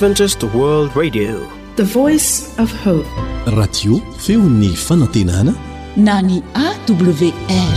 Adventist World Radio, the voice of hope. Radio feon'ny fanantenana na ny AWR.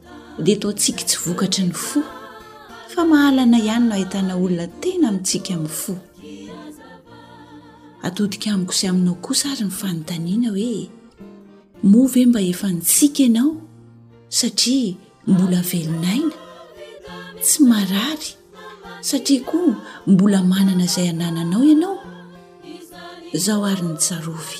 dia toa tsiky tsy vokatry ny fo fa mahalana ihany no ahitana olona tena mitsiky amin'ny fo atodika amiko sy aminao kosa ary ny fanontaniana hoe moa ve mba efa nitsiky ianao satria mbola velon'aina tsy marary satria koa mbola manana izay anananao ianao izao ary ny tsarovy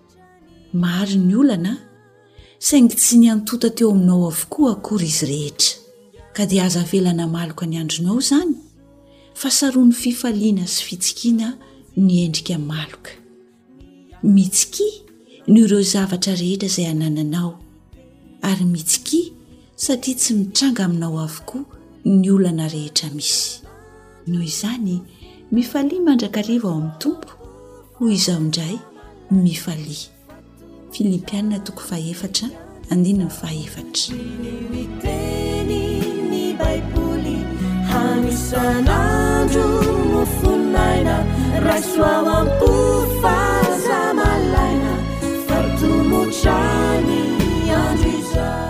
Maro ny olana, saingy tsy niantoota teo aminao avokoa akory izy rehetra. Ka dia aza avela namaloka ny andronao izany, fa saron'ny fifaliana sy fitsikiana ny endrika maloka. Mitsikia noho ireo zavatra rehetra izay anananao, ary mitsikia, satria tsy mitranga aminao avokoa ny olana rehetra misy. Noho izany, mifalia mandrakariva ao amin'ny Tompo, hoy izaho indray, mifalia. Filipiana toko fahefatra, andininy fahefatra. Miteny ny Baiboly, hany isan'andro mofonaina, raiso ao am-po fa aza malaina, fa tomotrany andro izao.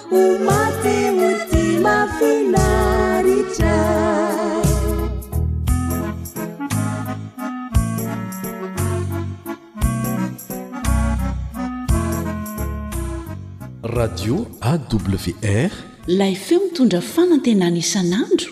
Ho maty ho tia mafinaritra Radio AWR. Lay feo mitondra fanantenana isan'andro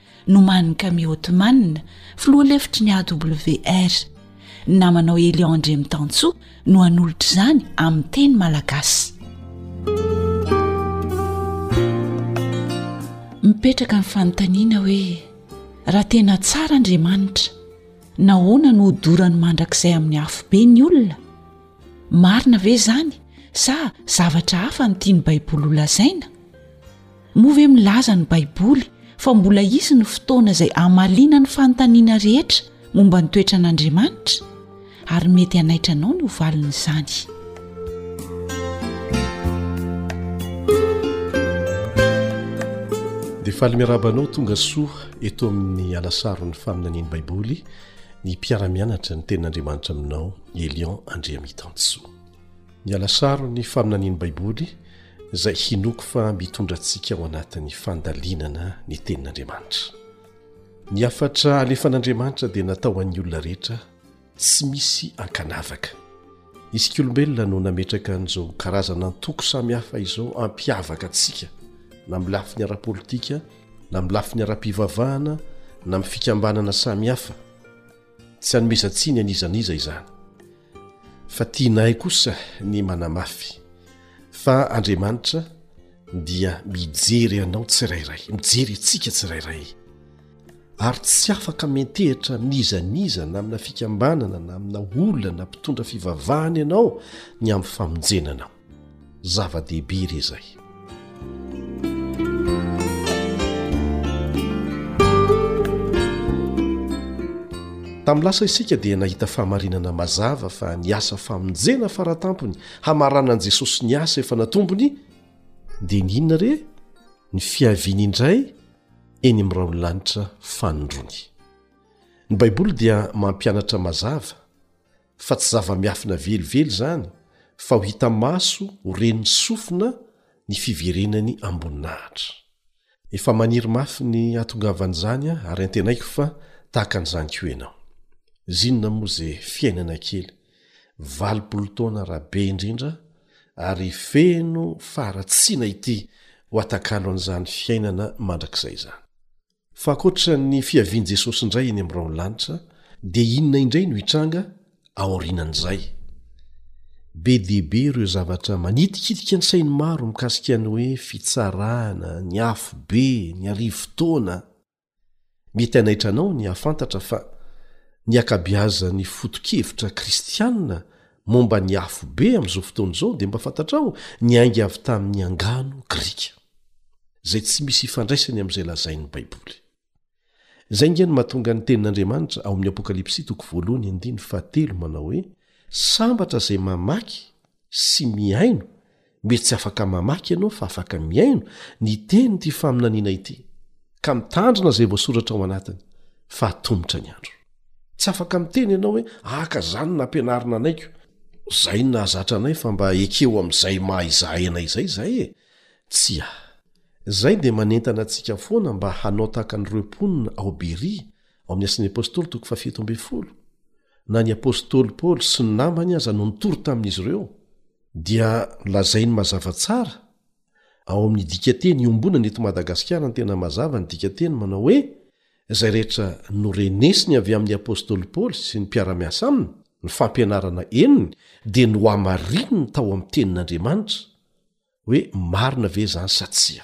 Nomanin'i Camille Hottman, filoha lefitry ny AWR. Ny namanao Elian Andriamitansoa no hanolotra izany amin'ny teny malagasy. Mipetraka ny fanontaniana hoe raha tena tsara Andriamanitra, nahoana no hodorany mandrakizay amin'ny afobe ny olona? Marina ve izany sa zavatra hafa no tian'ny Baiboly holazaina? Moa ve milaza ny Baiboly fa mbola hisy ny fotoana izay hamaliana ny fanontaniana rehetra momba ny toetran'Andriamanitra? Ary mety hanaitra anao ny ho valin'izany. dia faly miaraba anao tonga soa eto amin'ny alasaron'ny faminanian'ny baiboly ny mpiara-mianatra ny tenin'andriamanitra aminao elion andriamitansoa Miala saro ny faminanian'ny Baiboly izay hinoako fa mitondra antsika ao anatin'ny fandalinana ny Tenin'Andriamanitra. Ny hafatra alefan'Andriamanitra dia natao ho an'ny olona rehetra tsy misy ankanavaka. Isika olombelona no nametraka an'izao karazana antoko samihafa izao hampiavaka antsika na amin'ny lafiny ara-politika na amin'ny lafiny ara-pivavahana na amin'ny fikambanana samihafa. Tsy hanomezan-tsiny an'iza n'iza izany. Fa tianay kosa ny manamafy fa Andriamanitra dia mijery anao tsirairay, mijery antsika tsirairay. Ary tsy afaka miantehitra amin'iza n'iza na amina fikambanana na amina olona na mpitondra fivavahana ianao ny amin'ny famonjena anao. zava-dehibe re izay tamin'ny lasa isika dia nahita fahamarinana mazava fa ny asa famonjena faratampony hamaranan'i jesosy ny asa efa natombony dia ny inona re ny fiaviany indray eny amin'nyraha ony lanitra fanondrony ny baiboly dia mampianatra mazava fa tsy zava-miafina velively izany fa ho hita maso ho ren'ny sofina ny fiverenany am-boninahitra. Efa maniry mafy ny hahatongavan'izany aho ary antenaiko fa tahaka an'izany koa ianao. Zinona moa izay fiainana kely, valopolo taona raha be indrindra, ary feno faharatsiana ity ho atakalo an'izany fiainana mandrakizay izany. Fa ankoatra ny fiavian'i Jesosy indray eny amin'ny rahon'ny lanitra, dia inona indray no hitranga aorianan'izay? Be dia be ireo zavatra manitikitika ny sain'ny maro mikasika ny hoe fitsarana, ny afobe, ny arivotoana. Mety hanaitra anao ny hahafantatra fa ny ankabeazan'ny foto-kevitra kristianina momba ny afobe amin'izao fotoana izao dia mba fantatrao niainga avy tamin'ny angano grika izay tsy misy ifandraisany amin'izay lazain'ny baiboly izay nge no mahatonga ny tenin'andriamanitra ao amin'ny apokalypsy toko voalohany andiny fahatelo manao hoe sambatra izay mamaky sy mihaino Mety tsy afaka mamaky ianao fa afaka mihaino ny tenin'ity faminaniana ity, ka mitandrina izay voasoratra ao anatiny, fa atomotra ny andro. Tsy afaka miteny ianao hoe haka izany no nampianarina anay ko. Izay no nahazatra anay fa mba ekeo amin'izay maha izahay anay izay izahay e! Tsia. Izay dia manentana antsika foana mba hanao tahaka an'ireo mponina ao Beria, ao amin'ny Asan'ny Apostoly toko fahafito ambin'ny folo. Na ny apostoly Paoly sy ny namany aza no nitory tamin'izy ireo. dia lazainy mazava tsara ao amin'ny dikanteny iombonana eto madagasikara ny tena mazava ny dikanteny manao hoe izay rehetra norenesiny avy amin'ny apostoly paoly sy ny mpiaramiasa aminy ny fampianarana enony dia nohamarininy tao amin'ny tenin'andriamanitra hoe marina ve izany satsia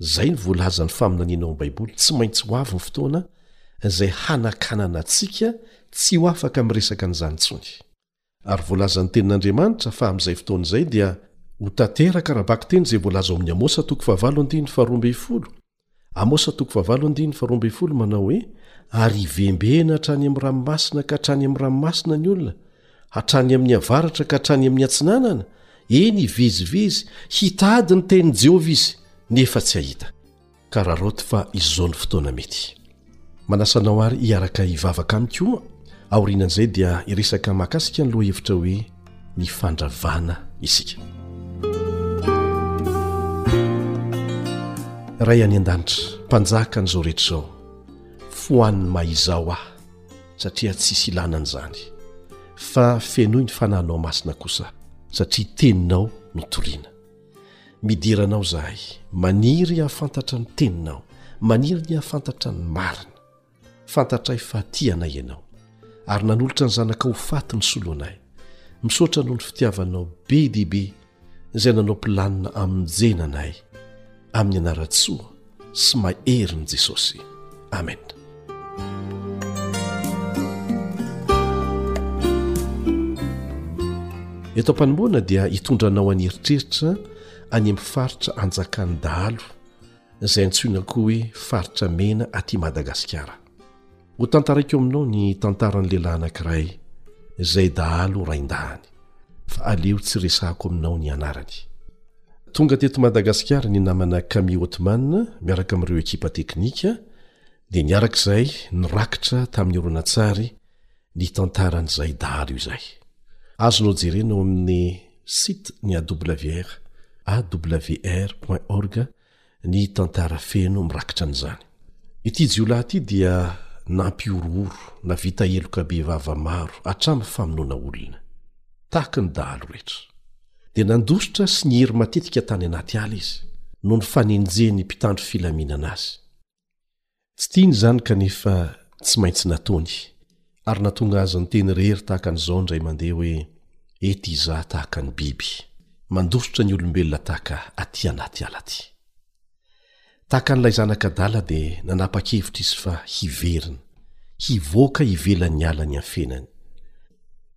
Izay no voalazan'ny faminaniana ao am-baiboly, tsy maintsy ho avy ny fotoana izay hanakanana antsika tsy ho afaka miresaka an'izany intsony. Ary voalazan'ny tenin'Andriamanitra fa amin'izay fotoana izay dia ho tanteraka ara-bakiteny izay voalaza ao amin'ny Amosa toko fahavalo andininy faharoa ambin'ny folo, Amosa toko fahavalo andininy faharoa ambin'ny folo manao hoe, Ary hivembena hatrany amin'ny ranomasina ka hatrany amin'ny ranomasina ny olona, hatrany amin'ny avaratra ka hatrany amin'ny atsinanana, eny hivezivezy, hitady ny tenin'i Jehovah izy, nefa tsy hahita. Ka raraoty fa izao ny fotoana mety. Manasa anao àry hiaraka hivavaka amiko aho. Aorianan'izay dia hiresaka mahakasika ny lohahevitra hoe Ny Fandravana isika. Ray any an-danitra, Mpanjakan'izao rehetra izao, fohanin'ny mahaiza aho aho. satria tsisy ilana an'izany fa fenoy ny fanahinao masina kosa satria teninao no toriana midera anao zahay maniry hahafantatra ny teninao maniry ny hahafantatra ny marina fantatray fahatia anay ianao ary nanolotra ny zanaka ho faty ny soloanay misaotra noho ny fitiavanao be diaibe izay nanao planina amonjena anay amin'ny anaratsoa sy maherin'i Jesosy. Amen. Eto am-panomboana dia hitondra anao any eritreritra any amin'ny faritra anjakan'ny dahalo izay antsoina koa hoe faritra mena aty Madagasikara. Ho tantaraiko aminao ny tantaran'ny lehilahy anankiray izay dahalo rain-dahany fa aleo tsy resahako aminao ny anarany. Tonga teto Madagasikara ny namana Camille Othman miaraka amin'ireo ekipa teknika dia niarak'izay nirakitra tamin'ny horonantsary ny tantaran'izay dahalo izay. Azonao jerena ao amin'ny site ny awr, awr point org, ny tantara feno mirakitra an'izany. Ity jiolahy ity dia nampihorohoro, navita heloka bevava maro hatramin'ny famonoana olona, tahaka ny dahalo rehetra. Dia nandositra sy niery matetika tany anaty ala izy, noho ny fanenjehin'ny mpitandro filaminana azy. Tsy tiany izany kanefa tsy maintsy nataony, ary nahatonga azy niteny irery tahaka an'izao indray mandeha hoe, Eto izaho tahaka ny biby, mandositra ny olombelona tahaka aty anaty ala aty. Tahaka an'ilay zanak'adala dia nanapa-kevitra izy fa hiverina, hivoaka ivelan'ny ala niafenany.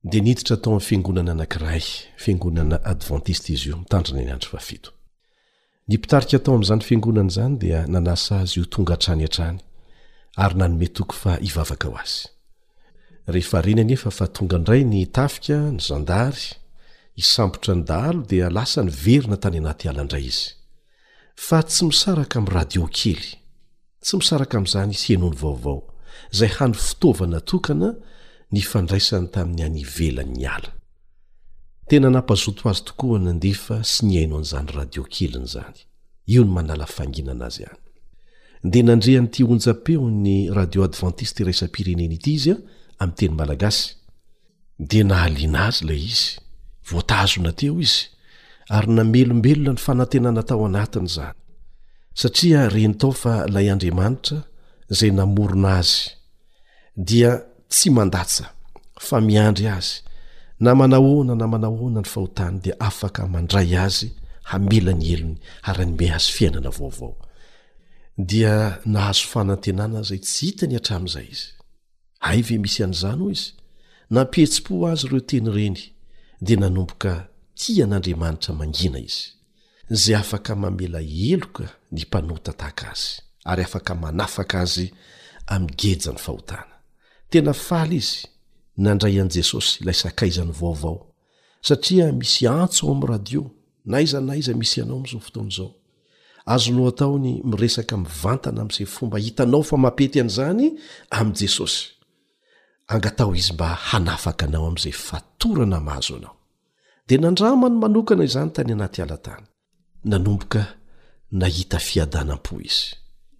Dia niditra tao amin'ny fiangonana anankiray, fiangonana advantista izy io, mitandrina ny andro fahafito. Ny mpitarika tao amin'izany fiangonana izany dia nanasa azy ho tonga hatrany hatrany ary nanome toky fa hivavaka ho azy. Rehefa reny anefa fa tonga indray ny tafika, ny zandary, hisambotra ny dahalo dia lasa niverina tany anaty ala indray izy. Fa tsy misaraka amin'ny radio kely. Tsy misaraka amin'izany izy henony vaovao, izay hany fitaovana tokana nifandraisany tamin'ny any ivelan'ny ala. Tena nampazoto azy tokoa nandefa sy nihaino an'izany radio keliny izany. Io no manala fanginana azy any. Dia nandre an'ity onjam-peon'ny Radio Adventiste Iraisam-pirenena ity izy, amin'ny teny malagasy, dia nahaliana azy ilay izy voatazona teo izy ary namelombelona ny fanantenana tao anatiny izany satria reny tao fa ilay andriamanitra izay namorona azy dia tsy mandatsa fa miandry azy na manahoana na manahoana ny fahotany dia afaka mandray azy hamela ny helony ary nyme azy fiainana vaovao dia nahazo fanantenana izay tsy hitany hatramin'izay izy ay ve misy an'izany hoy izy nampihetsi-po azy ireo teny ireny dia nanomboka tia an'andriamanitra mangina izy izay afaka mamela heloka ny mpanota tahaka azy ary afaka manafaka azy amin'ny gejan'ny fahotana tena faly izy nandray an'i jesosy ilay sakaizan'ny vaovao satria misy antso ao amin'ny radio naiza naiza misy anao am'izao fotoana izao azo no atao ny miresaka mivantana am'izay fomba hitanao fa mapety an'izany amin'i jesosy angataho izy mba hanafaka anao am'izay fatorana mahazo anao dia nandramany manokana izany tany anaty alatany Nanomboka nahita fiadanam-po izy,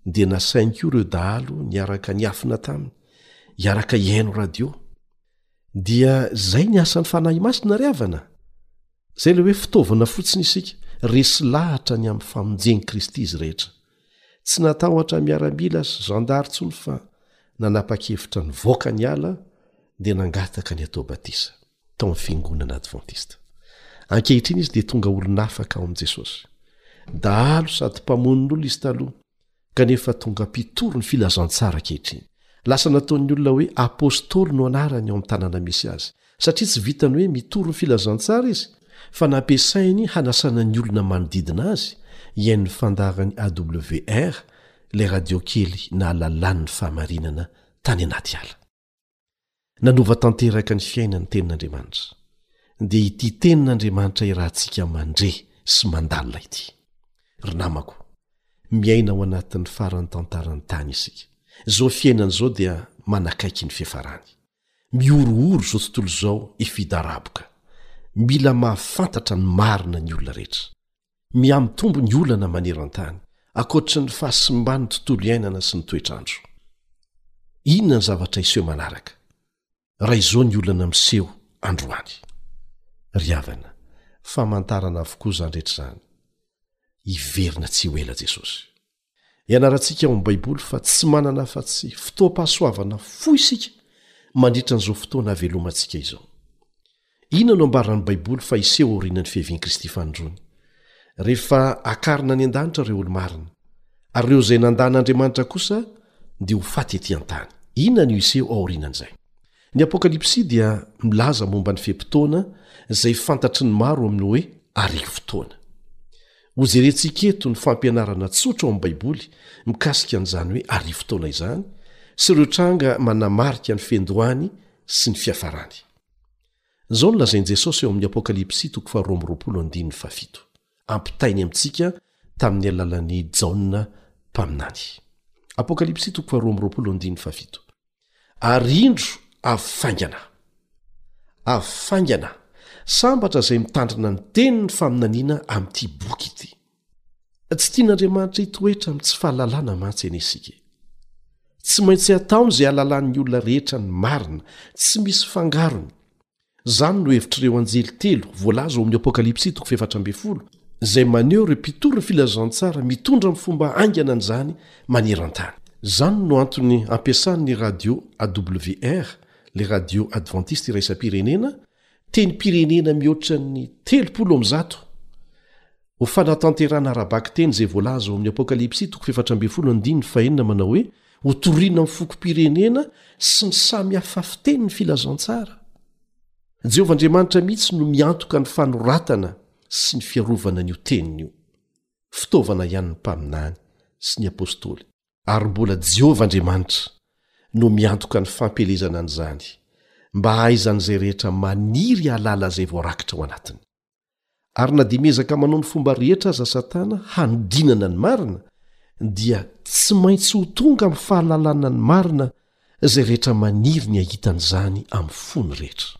dia nasainy koa ireo dahalo niaraka niafina taminy, hiaraka hihaino radio. Dia izay ny asan'ny Fanahy Masina ry havana! Izay ilay hoe fitaovana fotsiny isika, resy lahatra ny amin'ny famonjen'i Kristy izy rehetra. Tsy natahotra miaramila sy zandary intsony fa nanapa-kevitra nivoaka ny ala dia nangataka ny atao batisa. tao amin'ny fiangonana advantista. Ankehitriny izy dia tonga olonafaka ao amin'i Jesosy. Dahalo sady mpamonin'olona izy taloha, kanefa tonga mpitory ny filazantsara ankehitriny. Lasa nataon'ny olona hoe apostoly no anarany ao amin'ny tanàna misy azy, satria tsy vitany hoe mitory ny filazantsara izy, fa nampiasainy hanasana ny olona manodidina azy hihaino ny fandaharan'ny AWR, ilay radio kely nahalalany ny fahamarinana tany anaty ala. Nanova tanteraka ny fiainany ny tenin'Andriamanitra. Dia ity tenin'Andriamanitra irahantsika mandre sy mandalina ity. Ry namako, miaina ao anatin'ny faran'ny tantaran'ny tany isika. Izao fiainana izao dia manakaiky ny fiafarany. Mihorohoro izao tontolo izao hifidaraboka. Mila mahafantatra ny marina ny olona rehetra. Mihamitombo ny olana maneran-tany, ankoatry ny fahasimban'ny tontolo iainana sy ny toetr'andro. Inona ny zavatra hiseho manaraka, raha izao ny olana miseho androany? Ry havana, famantarana avokoa izany rehetra izany. Hiverina tsy ho ela Jesosy. Ianarantsika ao amin'ny Baiboly fa tsy manana afa-tsy fotoam-pahasoavana fohy isika mandritra an'izao fotoana havelomantsika izao. Inona no ambaran'ny Baiboly fa hiseho aorianan'ny fiavian'i Kristy fanindroany? Rehefa hakarina any an-danitra ireo olo-marina, ary ireo izay nanda an'Andriamanitra kosa dia ho faty etỳ an-tany. Inona no hiseho aorianan'izay? Ny Apokalypsy dia milaza momba ny fe-potoana izay fantatry ny maro amin'ny hoe arivo taona. Hojerentsika eto ny fampianarana tsotra ao amin'ny Baiboly mikasika an'izany hoe arivo taona izany sy ireo tranga manamarika ny fiandohany sy ny fiafarany. Izao no lazain'i Jesosy ao amin'ny Apokalypsy toko faharoa amby roapolo andininy fahafito, ampitainy amintsika tamin'ny alalan'i Jaona mpaminany. Apokalypsy toko faharoa amby roapolo andininy fahafito. ary indro avy faingana avy faingana sambatra izay mitandrina ny teny ny faminaniana amin'ity boky ity tsy tian'andriamanitra hitoetra amin'ny tsy fahalalana mantsy anie isika tsy maintsy hataony izay halalan'ny olona rehetra ny marina tsy misy fangarony Izany no hevitr'ireo anjely telo voalaza ao amin'ny Apokalypsy toko fahefatra ambin'ny folo, izay maneho ireo mpitory ny filazantsara mitondra amin'ny fomba haingana an'izany maneran-tany. Izany no antony ampiasan'ny radio AWR, ilay radio advantista iraisam-pirenena, tenim-pirenena mihoatra ny telopolo amin'ny zato. Ho fanatanterahana ara-bakiteny izay voalaza ao amin'ny Apokalypsy toko fahefatra ambin'ny folo andininy fahenina manao hoe, Ho toriana amin'ny fokom-pirenena sy ny samy hafa fiteny ny filazantsara. Jehovah Andriamanitra mihitsy no miantoka ny fanoratana sy ny fiarovana an'io teniny io. Fitaovana ihany ny mpaminany sy ny apostoly. Ary mbola Jehovah Andriamanitra no miantoka ny fampielezana an'izany mba hahaizan'izay rehetra maniry hahalala izay voarakitra ao anatiny. ary na dia miezaka manao ny fomba rehetra aza satana hanodinana ny marina dia tsy maintsy ho tonga amin'ny fahalalana ny marina izay rehetra maniry ny hahitana izany amin'ny fony rehetra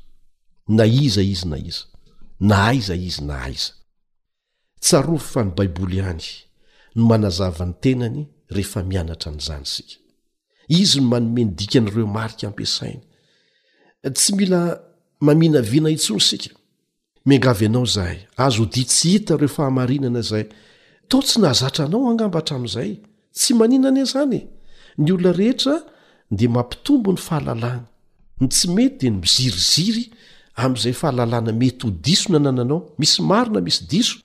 na iza izy na iza na aiza izy na aiza tsarovy fa ny baiboly ihany no manazava ny tenany rehefa mianatra an'izany isika izy no manome ny dikan'ireo marika ampiasainy tsy mila maminavina intsony isika Miangavy anao izahay, aza ho dia tsy hita ireo fahamarinana izay toa tsy nahazatra anao angamba hatramin'izay. Tsy manina anie izany e! Ny olona rehetra dia mampitombo ny fahalalany. Ny tsy mety dia ny miziriziry amin'izay fahalalana mety ho diso nanananao. Misy marina, misy diso.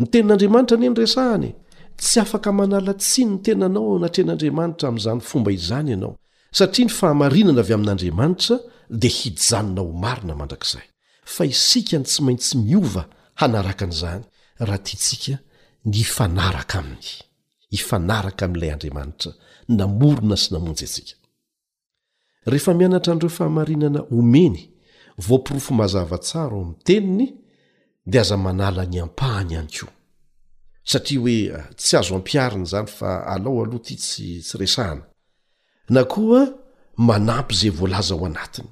Ny tenin'Andriamanitra anie no resahana e! Tsy afaka manala tsiny ny tenanao eo anatrehan'Andriamanitra amin'izany fomba izany ianao, satria ny fahamarinana avy amin'Andriamanitra dia hijanona ho marina mandrakizay. Fa isika no tsy maintsy miova hanaraka an'izany, raha tiantsika ny hifanaraka Aminy, hifanaraka amin'ilay Andriamanitra namorona sy namonjy antsika. Rehefa mianatra an'ireo fahamarinana omeny voaporofo mazava tsara ao amin'ny teniny dia aza manala ny ampahany ihany koa satria hoe tsy azo ampiharina izany fa alao aloha tia tsy tsy resahana na koa manampy izay voalaza ao anatiny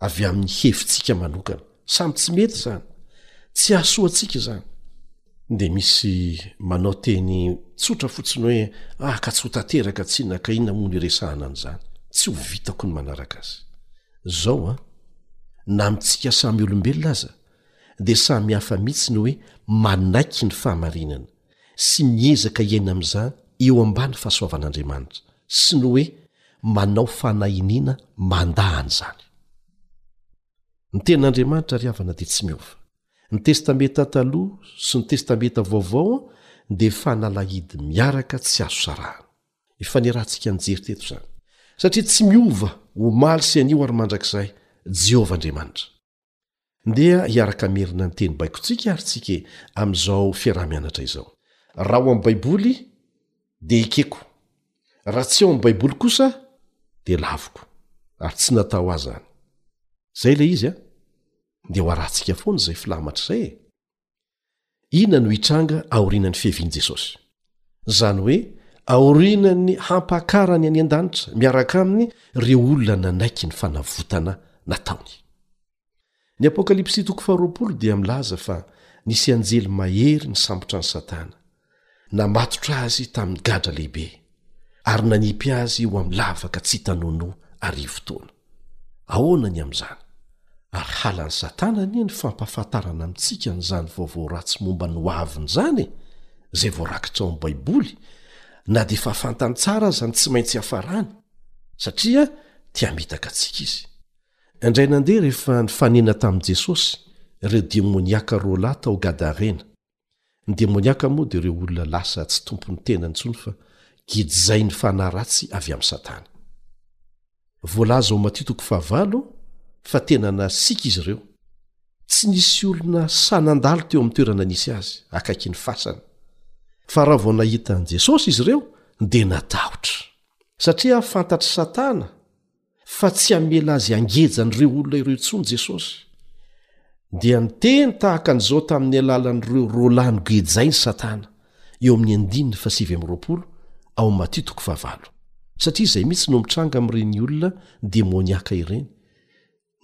avy amin'ny hevitsika manokana samy tsy mety izany tsy asoantsika izany dia misy manao teny tsotra fotsiny hoe ah ka tsy ho tanteraka tsy inona ka inona moa no iresahana an'izany tsy ho vitako ny manaraka azy zao an na amintsika samy olombelona aza dia samy hafa mihitsy ny hoe manaiky ny fahamarinana sy miezaka iaina amin'izany eo ambany fahasoavan'andriamanitra sy ny hoe manao fanahiniana mandahan'izany ny ten'andriamanitra ry havana dia tsy miova Ny Testamenta Taloha sy ny Testamenta Vaovao dia fanalahidy miaraka tsy azo sarahana. Ifanerahantsika nijery teto izany. Satria tsy miova, omaly sy anio ary mandrakizay, Jehovah Andriamanitra. Ndeha hiaraka hamerina ny teny baikontsika àry isika amin'izao fiaraha-mianatra izao. Raha ao amin'ny Baiboly, dia ekeko. Raha tsy ao amin'ny Baiboly kosa, dia laviko. Ary tsy natao ahy izany. Izay ilay izy an! dia ho harantsika foana izay filamatra izay e! Inona no hitranga aorianan'ny fiavian'i Jesosy? Izany hoe aorianan'ny hampakarany any an-danitra miaraka aminy ireo olona nanaiky ny fanavotana nataony. Ny Apokalypsy toko faharoapolo dia milaza fa nisy anjely mahery nisambotra an'i Satana, Namatotra azy tamin'ny gadra lehibe, ary nanipy azy ho amin'ny lavaka tsy hita nono arivo taona. Ahoana ny amin'izany? Ary halan'i Satana anie ny fampahafantarana amintsika an'izany vaovao ratsy momba ny hoaviny izany e! izay voarakitra ao amin'ny Baiboly, na dia efa fantany tsara aza ny tsy maintsy hafarany, satria te hamitaka antsika izy. Indray nandeha rehefa nifanena tamin'i Jesosy ireo demoniaka roa lahy tao Gadarena, Ny demoniaka moa dia ireo olona lasa tsy tompon'ny tenany intsony fa gejizain'ny fanahy ratsy avy amin'i Satana. Voalaza ao Matio toko fahavalo fa tena nasiaka izy ireo. Tsy nisy olona sahy nandalo teo amin'ny toerana nisy azy, akaiky ny fasana. Fa raha vao nahita an'i Jesosy izy ireo dia natahotra. Satria fantatr'i Satana fa tsy hamela azy angeja an'ireo olona ireo intsony jesosy dia niteny tahaka an'izao tamin'ny alalan'ireo rolano gejai ny satana eo amin'ny andininy fasiv amroapolo ao am' matio toko fahavalo satria izay mihitsy no mitranga amin'ireny olona demoniaka ireny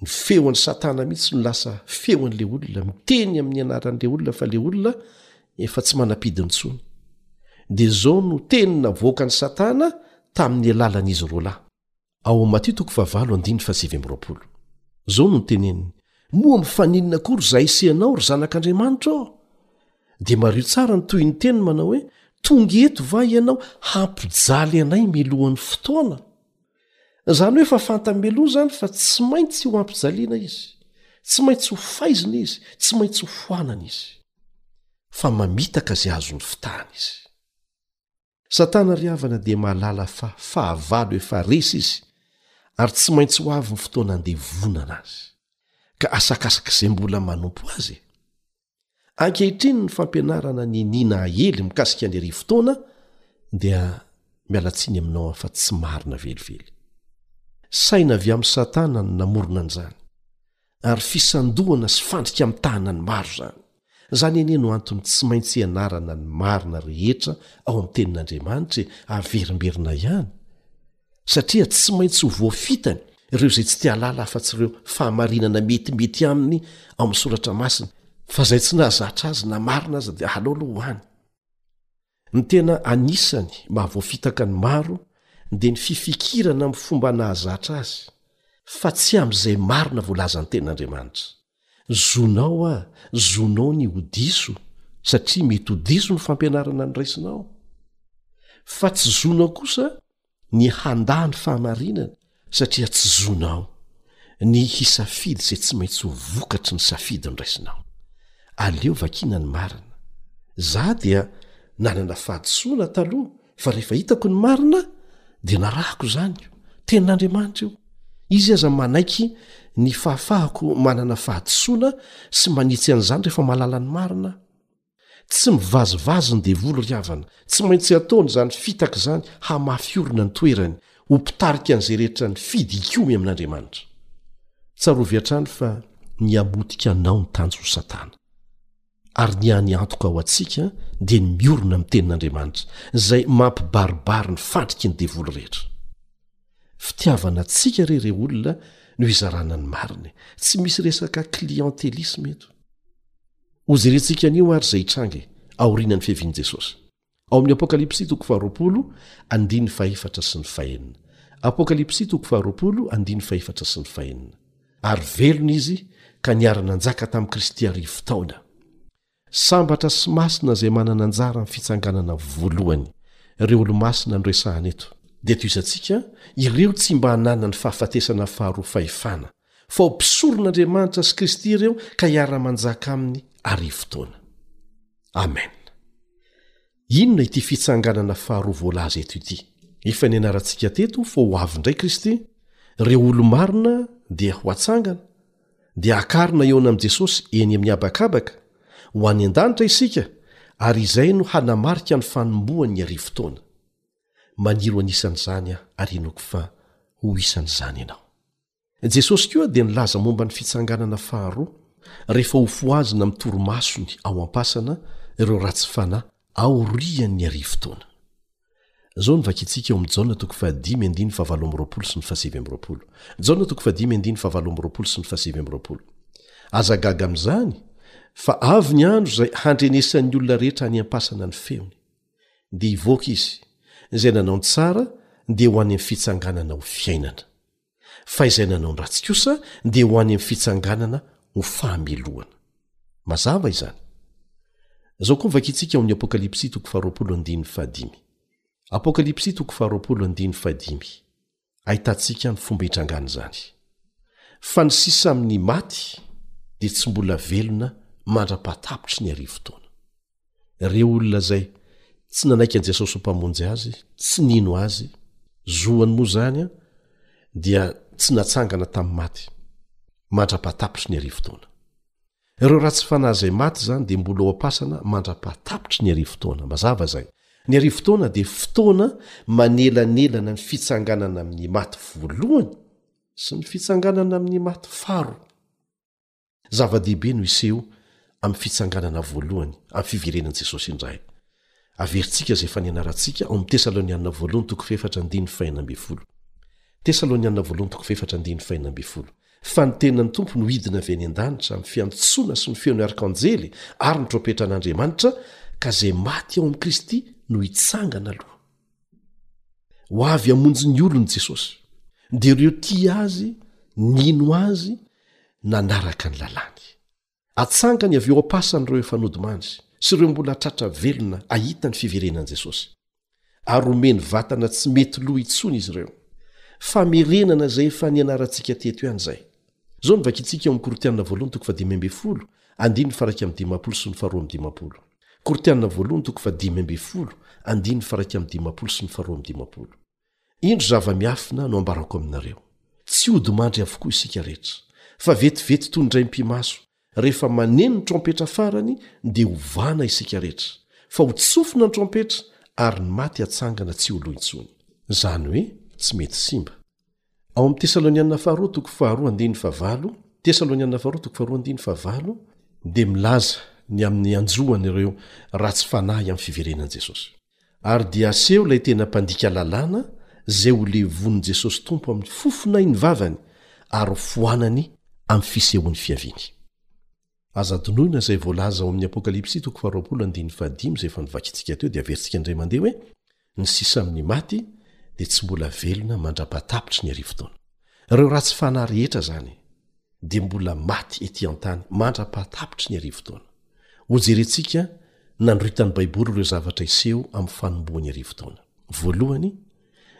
ny feon'ny satana mihitsy no lasa feon'la olona miteny amin'ny anaran'la olona fa le olona efa tsy manam-pidiny tsony dia zao no teny navoaka ny satana tamin'ny alalan'izy roalahy ao am' Matio toko fahavalo andininy fahasivy amby roapolo. Zao no niteneniny, Moa am' faninona koa ry zaisy ianao, ry Zanak' Andriamanitra ô? Dia mariho tsara ny tohiny teniny manao hoe, Tonga eto va ianao hampijaly anay milohan' ny fotoana? Zany hoe fa fantany mialoha izany fa tsy maintsy ho hampijaliana izy, tsy maintsy ho faizina izy, tsy maintsy ho foanana izy. Fa mamitaka izay azony fitahana izy. Satana ry havana dia mahalala fa fahavalo efa resy izy ary tsy maintsy ho avy ny fotoana handevonana azy. Ka asakasak'izay mbola manompo azy e! Ankehitriny ny fampianarana nini Nahely mikasika ny arivo taona dia miala tsiny aminao aho fa tsy marina velively. Saina avy amin'i Satana no namorona an'izany. ary fisandohana sy fandrika mitahana ny maro izany. Izany anie no antony tsy maintsy ianarana ny marina rehetra ao amin'ny Tenin'Andriamanitra e, averimberina ihany, satria tsy maintsy ho voafitany ireo izay tsy te halala afa-tsy ireo fahamarinana metimety aminy ao amin'ny Soratra Masina, fa izay tsy nahazatra azy na marina aza dia alao aloha ho any. Ny tena anisany mahavoafitaka ny maro dia ny fifikirana amin'ny fomba nahazatra azy fa tsy amin'izay marina voalazan'ny tenin'Andriamanitra. Zonao a, zonao ny ho diso satria mety ho diso ny fampianarana noraisinao. Fa tsy zonao kosa ny handa ny fahamarinana satria tsy zonao ny hisafidy izay tsy maintsy ho vokatry ny safidy ny raisinao aleo vakina ny marina za dia nanana fahadisoana taloha fa rehefa hitako ny marina dia narahako izany io tenin'andriamanitra io izy aza manaiky ny fahafahako manana fahadisoana sy manitsy an'izany rehefa malala ny marina Tsy mivazivazy ny devoly ry havana, tsy maintsy ataony izany fitaka izany hamafy orina ny toerany ho mpitarika an'izay rehetra nifidy hikomy amin'Andriamanitra. Tsarovy hatrany fa nihamotika anao ny tanjon'i Satana. Ary ny hany antoka ho antsika dia ny miorina amin'ny tenin'Andriamanitra, izay mampibaribary ny fandriky ny devoly rehetra. Fitiavana antsika re ireo olona no hizarana ny marina e. Tsy misy resaka clientelisme eto. Hojerentsika anio ary izay hitranga e, aorianan'ny fiavian'i Jesosy. Ao amin'ny Apokalypsy toko faharoapolo, andininy fahefatra sy ny fahenina. Apokalypsy toko faharoapolo, andininy fahefatra sy ny fahenina. Ary velona izy ka niara-nanjaka tamin'i Kristy arivo taona. Sambatra sy masina izay manana anjara amin'ny fitsanganana voalohany. Ireo olo-masina no resahana eto. Dia tohizantsika ireo tsy mba nanana ny fahafatesana faharoa fahefana. fa ho mpisoron'Andriamanitra sy Kristy ireo ka hiara-manjaka aminy arivo taona. Amena. Inona ity fitsanganana faharoa voalaza eto ity? Efa nianarantsika teto fa ho avy indray Kristy, ireo olo-marina dia ho atsangana, dia hakarina hihaona amin'i Jesosy eny amin'ny habakabaka, ho any an-danitra isika, ary izay no hanamarika ny fanombohan'ny arivo taona. Maniry ho anisan'izany aho ary hinoako fa ho isan'izany ianao. Jesosy koa dia nilaza momba ny fitsanganana faharoa rehefa ho fohazina amin'ny torimasony ao am-pasana ireo ratsy fanahy aorian'ny arivo taona. Izao no vakintsika eo amin'ny Jaona toko fahadimy andininy fahavalo amby roapolo sy ny fahasivy amby roapolo. Jaona toko fahadimy andininy fahavalo amby roapolo sy ny fahasivy amby roapolo. Aza gaga amin'izany fa avy ny andro izay handrenesan'ny olona rehetra any am-pasana ny feony. Dia hivoaka izy. Izay nanao ny tsara dia ho any amin'ny fitsanganana ho fiainana. fa izay nanao ny ratsy kosa dia ho any amin'ny fitsanganana ho fahamelohana mazava izany zao koa vakintsika ao amin'ny apokalypsy toko faharoapolo andiny fahadimy apokalypsy toko faharoapolo andiny fahadimy ahitantsika ny fomba hitrangana izany fa ny sisa amin'ny maty dia tsy mbola velona mandra-pahatapitry ny arivo taona Ireo olona izay tsy nanaiky an'i Jesosy ho Mpamonjy azy, tsy nino azy, zoany moa izany, dia tsy natsangana tamin'ny maty, mandra-pahatapitry ny arivo taona. Ireo ratsy fanahy izay maty izany dia mbola ao am-pasana mandra-pahatapitry ny arivo taona. Mazava izay. Ny arivo taona dia fotoana manelanelana ny fitsanganana amin'ny maty voalohany sy ny fitsanganana amin'ny maty faharoa. Zava-dehibe no hiseho amin'ny fitsanganana voalohany amin'ny fiverenan'i Jesosy indray. Averintsika izay efa nianarantsika ao amin'ny Tesalonianina Voalohany toko fahefatra andininy fahenina ambin'ny folo. Tesalonianina Voalohany toko fahefatra andininy fahenina ambin'ny folo. Fa ny teninan'ny Tompo no hidina avy any an-danitra amin'ny fiantsoana sy ny feon'ny arkanjely ary ny trompetran'Andriamanitra, ka izay maty ao amin'i Kristy no hitsangana aloha. ho avy hamonjy ny olony jesosy de ireo ti azy nino azy nanaraka ny lalàny atsangany avy eo am-pasany ireo efa nodimandry sy ireo mbola tratra velona ahita ny fiverenan'i jesosy ary omeny vatana tsy mety loha intsony izy ireo famerenana izay efa ny anarantsika teto ihany izay Izao no vakintsika eo amin'ny Korintianina voalohany toko fahadimy ambin'ny folo, andininy faharaika amin'ny dimampolo sy ny faharoa amin'ny dimampolo. Korintianina voalohany toko fahadimy ambin'ny folo, andininy faharaika amin'ny dimampolo sy ny faharoa amin'ny dimampolo. Indro zava-miafina no ambarako aminareo, tsy hodimandry avokoa isika rehetra, fa vetivety toy ny raim-pimaso, Rehefa maneno ny trompetra farany dia hovana isika rehetra, fa ho tsofina ny trompetra ary ny maty hatsangana tsy ho lo intsony. Izany hoe tsy mety simba. Ao amin'ny Tesalonianina Faharoa toko faharoa andininy fahavalo, Tesalonianina Faharoa toko faharoa andininy fahavalo, dia milaza ny amin'ny hanjoan'ireo ratsy fanahy amin'ny fiverenan'i Jesosy. Ary dia aseho ilay tena mpandika lalàna izay ho levon'i Jesosy Tompo amin'ny fofonay ny vavany ary ho foanany amin'ny fisehoan'ny fiaviany. Aza adinoina izay voalaza ao amin'ny Apokalypsy toko faharoapolo andininy fahadimy izay efa novakintsika teo dia averintsika indray mandeha hoe ny sisa amin'ny maty dia tsy mbola velona mandrapahatapitry ny arivo taona. Ireo ratsy fanahy rehetra izany. dia mbola maty etỳ an-tany mandra-pahatapitry ny arivo taona. Hojerentsika nanoritany Baiboly ireo zavatra hiseho amin'ny fanombohan'ny arivo taona. Voalohany,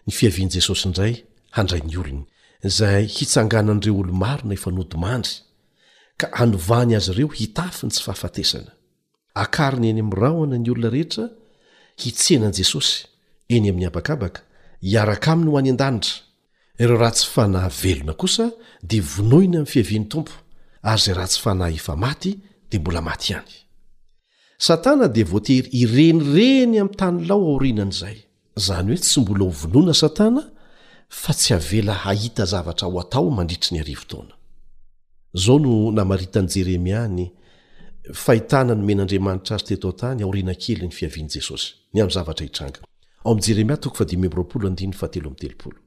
ny fiavian'i Jesosy indray handray ny olony, izay hitsanganan'ireo olo-marina efa nodimandry, ka hanovany azy ireo hitafy ny tsy fahafatesana. Akariny eny amin'ny rahona ny olona rehetra hitsena an'i Jesosy, eny amin'ny habakabaka, hiaraka Aminy ho any an-danitra. Ireo ratsy fanahy velona kosa dia vonoina amin'ny fiavian'ny Tompo, ary izay ratsy fanahy efa maty dia mbola maty ihany. Satana dia voatery hirenireny amin'ny tany lao aorianan'izay. Izany hoe tsy mbola ho vonoina Satana fa tsy avela hahita zavatra ho atao mandritry ny arivo taona. Izao no namaritan'i Jeremia ny fahitana nomen'Andriamanitra azy teto an-tany aoriana kelin'ny fiavian'i Jesosy, ny amin'ny zavatra hitranga, ao amin'ny Jeremia toko fahadimy amby roapolo andininy fahatelo amby telopolo.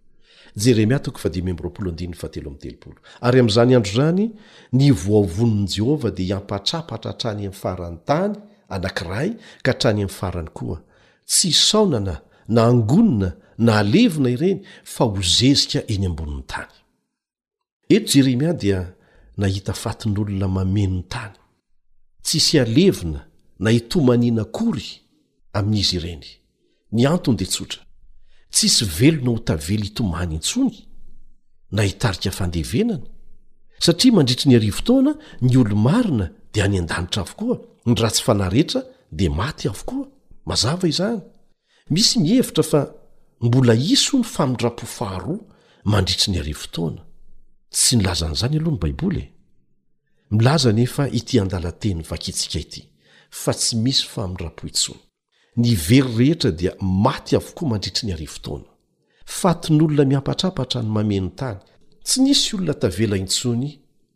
Jeremia toko fahadimy amby roapolo andininy fahatelo amby telopolo. Ary amin'izany andro izany, ny voa ho vononin'i Jehovah dia hiampahatrapatra hatrany amin'ny faran'ny tany anankiray ka hatrany amin'ny farany koa, Tsy isaonana na angonina na alevina ireny fa ho zezika eny ambonin'ny tany. Eto Jeremia dia nahita fatin'olona mameno ny tany. Tsisy ialevina na itomaniana akory amin'izy ireny. Ny antony dia tsotra, tsisy velona ho tavela hitomany intsony na hitarika fandevenana, satria mandritry ny arivo taona ny olo-marina dia any an-danitra avokoa, ny ratsy fanahy rehetra dia maty avokoa. Mazava izany. Misy mihevitra fa mbola hisy hoy ny famindram-po faharoa mandritry ny arivo taona. Tsy nilaza an'izany aloha ny Baiboly e! Milaza anefa ity andalan-teny vakintsika ity fa tsy misy famindram-po intsony. Ny very rehetra dia maty avokoa mandritry ny arivo taona. Fatin'olona miampatrapatra no mameno ny tany. Tsy nisy olona tavela intsony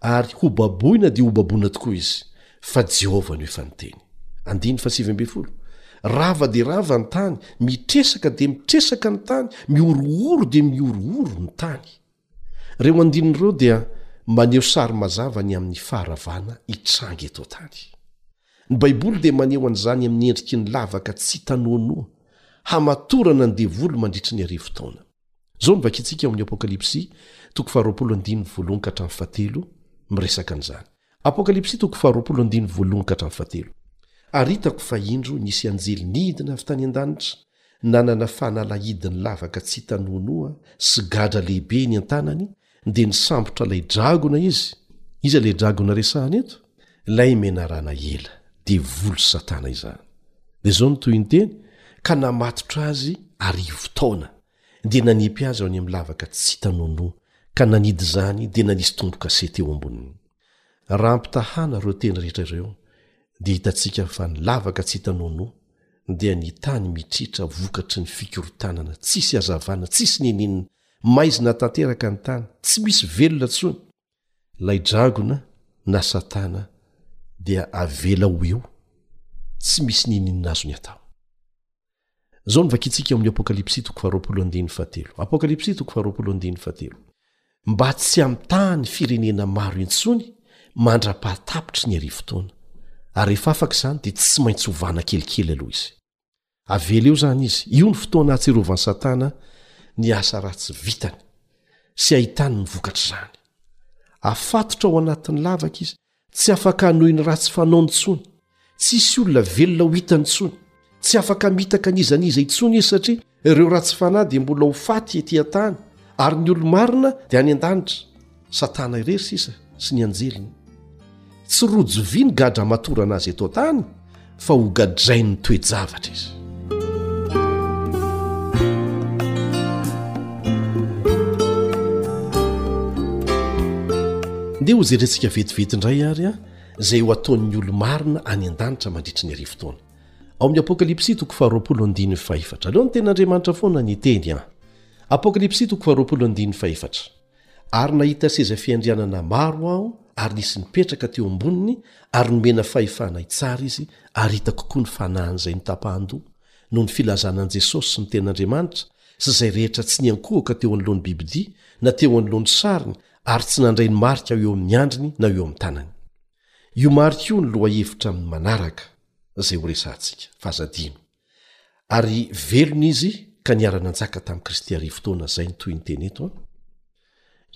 Ary hobaboina dia hobaboina tokoa izy, fa Jehovah no efa niteny. Andiny fahasivy ambin'ny folo. Rava dia rava ny tany, mitresaka dia mitresaka ny tany, mihorohoro dia mihorohoro ny tany. Ireo andininy ireo dia maneho sary mazava ny amin'ny faharavana hitranga eto an-tany. Ny Baiboly dia maneho an'izany amin'ny endriky ny lavaka tsy tanoanoa, hamatorana ny Devoly mandritry ny arivo taona. Izao no vakintsika ao amin'ny Apokalypsy toko faharoapolo andininy voalohany ka hatramin'ny fahatelo miresaka an'izany. Apokalypsy toko faharoapolo andininy voalohany ka hatramin'ny fahatelo. Ary hitako fa indro nisy anjely nidina avy tany an-danitra, nanana fanalahidiny lavaka tsy hita noanoa sy gadra lehibe eny an-tanany, Dia nisambotra ilay dragona izy. Iza ilay dragona resahana eto? Ilay menarana ela, devoly sy Satana izany. Dia izao no tohin'ny teny, Ka namatotra azy arivo taona, dia nanipy azy ao any amin'ny lavaka tsy hita nonoa, ka nanidy izany dia nanisy tombo-kase teo amboniny. Raha ampitahana ireo teny rehetra ireo, dia hitantsika fa ny lavaka tsy hita nonoa dia ny tany mitriatra vokatry ny fikorontanana tsisy hazavana tsisy n'inon'inona Maizina tanteraka ny tany, tsy misy velona tsony. Ilay dragona na satana dia avela ho eo, tsy misy ninininona azony atao. Zao ny vakintsika amin'ny Apokalypsy toko faharoapolo andininy fahatelo. Apokalypsy toko faharoapolo andininy fahatelo. Mba tsy amitahan'ny firenena maro intsony mandra-pahatapitry ny arivo taona. Ary rehefa afaka izany dia tsy maintsy hovana kelikely aloha izy. Avela eo izany izy. Io ny fotoana ahatserovan'i Satana ny asa ratsy vitany sy ahitany ny vokatr'izany. Afatotra ao anatin'ny lavaka izy, tsy afaka hanohy ny ratsy fanaony intsony. Tsy hisy olona velona ho hitany intsony. Tsy afaka hamitaka an'iza n'iza intsony izy satria Ireo ratsy fanahy dia mbola ho faty ety an-tany ary ny olo-marina dia any an-danitra, Satana irery sisa sy ny anjeliny. Tsy rojo vy ny gadra hamatorana azy eto an-tany fa hogadrain'ny toe-javatra izy. Ndeha hojerentsika vetivety indray ary izay ho ataon'ny olo-marina any an-danitra mandritry ny arivo taona. Ao amin'ny Apokalypsy toko faharoapolo andininy fahefatra. Aleo ny tenin'Andriamanitra foana ny hiteny an. Apokalypsy toko faharoapolo andininy fahefatra. Ary nahita seza fiandrianana maro aho ary nisy nipetraka teo amboniny ary nomena fahefana hitsara izy ary hitako koa ny fanahin'izay nitapahan-doha noho ny filazana an'i Jesosy sy ny tenin'Andriamanitra sy izay rehetra tsy niankohoka teo anoloan'ny bibidia na teo anoloan'ny sariny ary tsy nandray ny marika eo amin'ny andriny na eo amin'ny tanany. Io marika io ny lohahevitra amin'ny manaraka izay horesahantsika, fa aza adino. Ary velona izy ka niara-nanjaka tamin'i Kristy arivo taona izay ny tohin'ny teny eto an.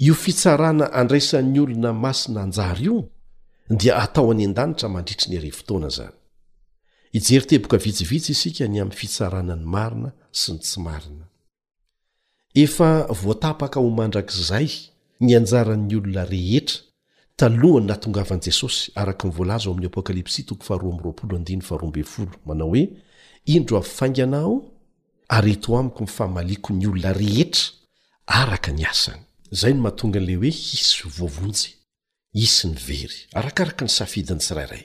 Io fitsarana andraisan'ny olona masina anjara io dia atao any an-danitra mandritry ny arivo taona izany. Hijery teboka vitsivitsy isika ny amin'ny fitsarana ny marina sy ny tsy marina. Efa voatapaka ho mandrakizay ny anjaran'ny olona rehetra talohan'ny nahatongavan'i Jesosy, araka ny voalaza ao amin'ny Apokalypsy toko faharoa amby roapolo andininy faharoa ambin'ny folo, manao hoe, Indro avy faingana aho, ary eto amiko ny famaliako ny olona rehetra araka ny asany. Izay no mahatonga an'ilay hoe hisy voavonjy, hisy ny very, arakaraka ny safidin'ny tsirairay.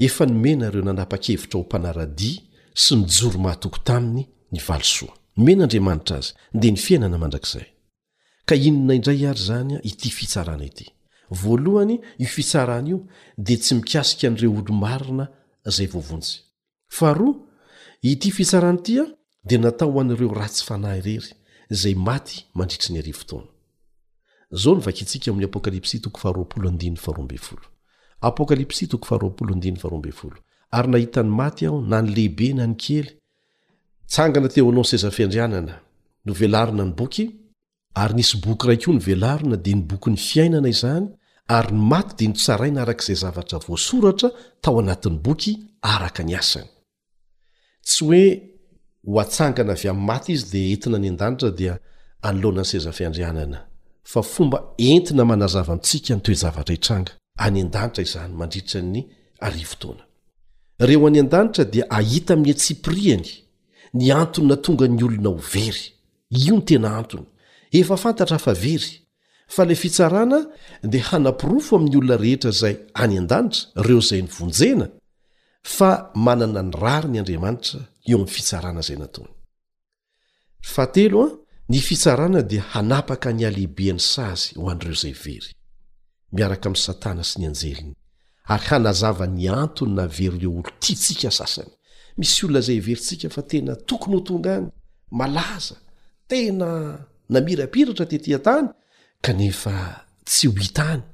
Efa nomena ireo nanapa-kevitra ho mpanara-dia sy nijoro mahatoky taminy ny valisoa. Nomen'Andriamanitra azy dia ny fiainana mandrakizay. Ka inona indray ary izany ity fitsarana ity? Voalohany, io fitsarana io dia tsy mikasika an'ireo olo-marina izay voavonjy. Faharoa, ity fitsarana ity dia natao ho an'ireo ratsy fanahy irery izay maty mandritry ny arivo taona. Izao no vakintsika ao amin'ny Apokalypsy toko faharoapolo andininy faharoa ambin'ny folo. Apokalypsy toko faharoapolo andininy faharoa ambin'ny folo. Ary nahita ny maty aho, na ny lehibe na ny kely, nitsangana teo anao ny sezafiandrianana, novelarina ny boky, ary nisy boky iray koa novelarina, dia ny bokin'ny fiainana izany, ary ny maty dia notsaraina araka izay zavatra voasoratra tao anatin'ny boky araka ny asany. Tsy hoe ho atsangana avy amin'ny maty izy dia entina any an-danitra dia anoloana ny seza fiandrianana, fa fomba entina manazava amintsika ny toe-javatra hitranga any an-danitra izany mandritra ny arivo taona. Ireo any an-danitra dia hahita amin'ny antsipirihany ny antony nahatonga ny olona ho very. Io no tena antony. Efa fantatra fa very Fa ilay fitsarana dia hanaporofo amin'ny olona rehetra izay any an-danitra, ireo izay nivonjena, fa manana ny rariny Andriamanitra eo amin'ny fitsarana izay nataony. Fahatelo, ny fitsarana dia hanapaka ny halehiben'ny sazy ho an'ireo izay very, miaraka amin'i Satana sy ny anjeliny, ary hanazava ny antony nahavery ireo olon-tiantsika sasany. Misy olona izay heverintsika fa tena tokony ho tonga any, malaza, tena namirapiratra tetỳ an-tany, kanefa tsy ho hita any.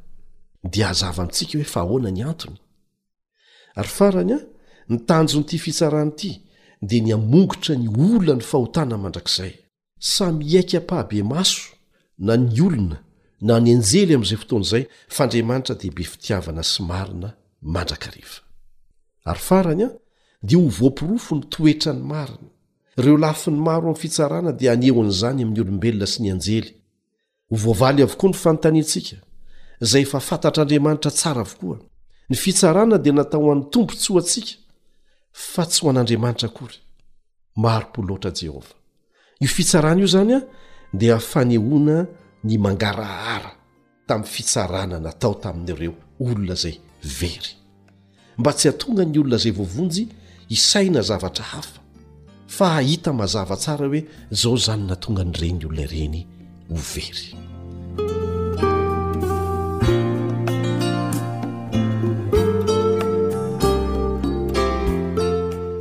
Dia hazava amintsika hoe fa ahoana ny antony. Ary farany, ny tanjon'ity fitsarana ity dia ny hamongotra ny olan'ny fahotana mandrakizay. Samy hiaiky ampahibemaso na ny olona na ny anjely amin'izay fotoana izay fa Andriamanitra dia be fitiavana sy marina mandrakariva. Ary farany an, dia ho voaporofo ny toetra ny marina. Ireo lafiny maro amin'ny fitsarana dia haneho an'izany amin'ny olombelona sy ny anjely. Ho voavaly avokoa ny fanontaniantsika, izay efa fantatr'Andriamanitra tsara avokoa. Ny fitsarana dia natao ho an'ny tombontsoantsika, fa tsy ho an'Andriamanitra akory. Mari-po loatra Jehovah. Io fitsarana io izany dia fanehoana ny mangarahara tamin'ny fitsarana natao tamin'ireo olona izay very. mba tsy hatonga ny olona izay voavonjy hisaina zavatra hafa fa hahita mazava tsara hoe izao izany natonga an'ireny olona ireny ho very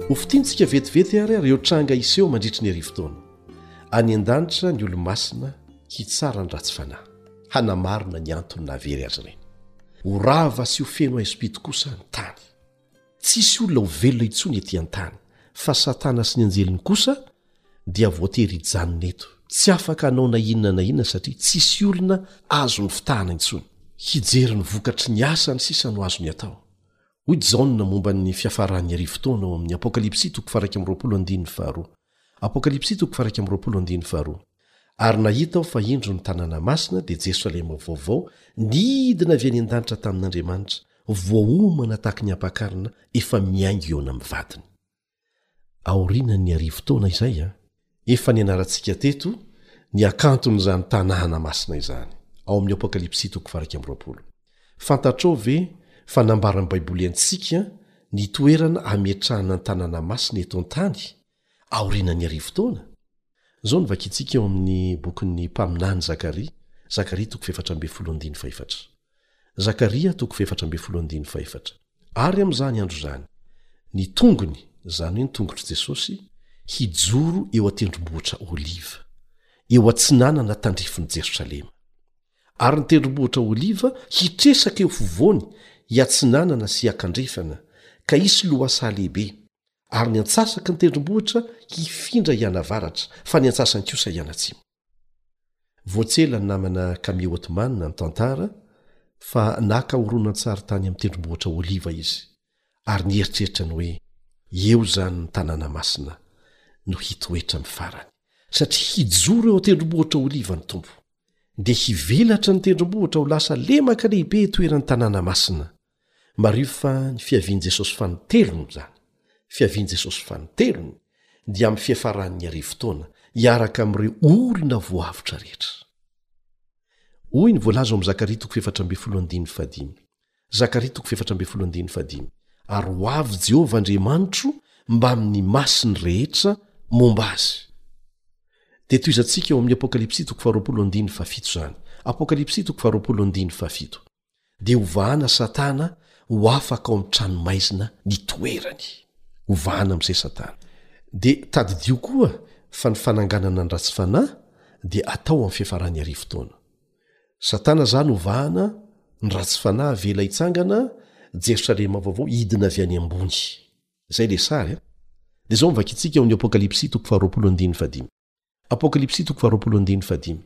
ho fitintsika vetivety ary ireo tranga iseho mandritry ny arivo taona any an-danitra ny olomasina hitsara ny ratsy fanahy hanamarina ny antony nahavery azy ireny ho rava sy ho feno aispito kosa ny tany tsisy olona ho velona intsony ety an-tany fa satana sy ny anjeliny kosa dia voatery hijanona eto tsy afaka hanao na inona na inona satria tsisy olona azo ny fitahana intsony hijery ny vokatry ny asa ny sisa no azo ny atao hoy jaona momba ny fiafaran'ny arivotaona ao amin'ny apokalypsy toko faraika am'roapolo andininy faharoa Ary nahita aho fa indro ny tanàna masina, dia Jerosalema vaovao, nidina avy any an-danitra tamin'Andriamanitra, voaomana tahaky ny ampakarina, efa miainga eo amin'ny vadiny. Aorianan'ny arivo taona izay, efa nianarantsika teto ny hakanton'izany tanàna masina izany, ao amin'ny Apokalypsy toko faha iraika amby roapolo. Fantatrao ve fa nambaran'ny Baiboly antsika ny toerana hametrahana ny tanàna masina eto an-tany aorianan'ny arivo taona? Izao no vakintsika eo amin'ny bokin'ny mpaminany Zakaria, Zakaria toko fahefatra ambin'ny folo andininy fahefatra. Zakaria toko fahefatra ambin'ny folo andininy fahefatra, Ary amin'izany andro izany, ny tongony, izany hoe ny tongotr'i Jesosy, hijoro eo an-tendrombohitra Oliva, eo atsinanana tandrifin'i Jerosalema. Ary ny tendrombohitra oliva hitresaka eo fovoany hiatsinanana sy hiakandrefana, ka hisy lohasaha lehibe, ary ny antsasaky ny tendrombohitra hifindra hianavaratra, fa ny antsasany kosa hianatsimo. Voatselan'ny namana Kami Othman ny tantara fa naka horonantsary tany amin'ny tendrombohitra oliva izy. ary nieritreritra ny hoe eo izany ny tanàna masina no hitoetra amin'ny farany, satria hijoro eo an-tendrombohitra oliva ny Tompo, dia hivelatra ny tendrombohitra ho lasa lemaka lehibe hitoeran'ny tanàna masina. Mariho fa ny fiavian'i Jesosy fanintelony izany, fiavian'i Jesosy fanintelony, dia amin'ny fiafaran'ny arivo taona, hiaraka amin'ireo olona voahavotra rehetra. Hoy ny voalaza ao amin'ny Zakaria toko fahefatra ambin'ny folo andininy fahadimy, Zakaria toko fahefatra ambin'ny folo andininy fahadimy Ary ho avy Jehovah Andriamanitro mbamin'ny masiny rehetra momba azy. Dia tohizantsika ao amin'ny Apokalypsy toko faharoapolo andininy fahafito izany. Apokalypsy toko faharoapolo andininy fahafito. Dia hovahana Satana ho afaka ao amin'ny tranomaizina nitoerany. Hovahana amin'izay Satana. Dia tadidio koa fa ny fananganana ny ratsy fanahy dia atao amin'ny fiafaran'ny arivo taona. Satana zany ho vahana, ny ratsy fanahy avela hitsangana, Jerosalema vaovao hidina avy any ambony. Zay le sary a! De zao vakintsika ao amin'ny Apokalypsy toko faharoapolo andininy fahadimy. Apokalypsy toko faharoapolo andininy fahadimy.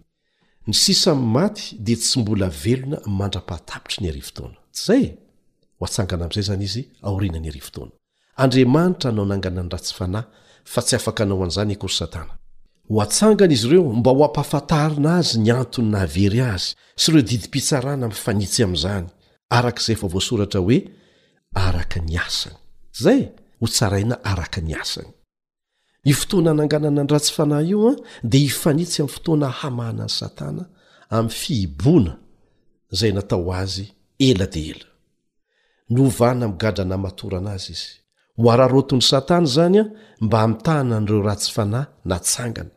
Ny sisa maty dia tsy mbola velona mandra-pahatapitry ny arivo taona. Tsy zay e! Ho atsangana amizay zany izy aorianan'ny arivo taona. Andriamanitra no nangana ny ratsy fanahy, fa tsy afaka hanao an'izany akory Satana. Ho atsangana izy ireo mba ho ampahafantarina azy ny antony nahavery azy sy ireo didim-pitsarana mifanitsy amin'izany, araka izay efa voasoratra hoe, Araka ny asany. Izay? Hotsaraina araka ny asany. io fotoana ananganana ny ratsy fanahy io an dia hifanitsy amin'ny fotoana hamahana ny satana amin'ny fihiboana izay natao ho azy ela dia ela ny hovana migadrana matorana azy izy ho araroton'ny satana izany an mba hamitahana an'ireo ratsy fanahy natsangana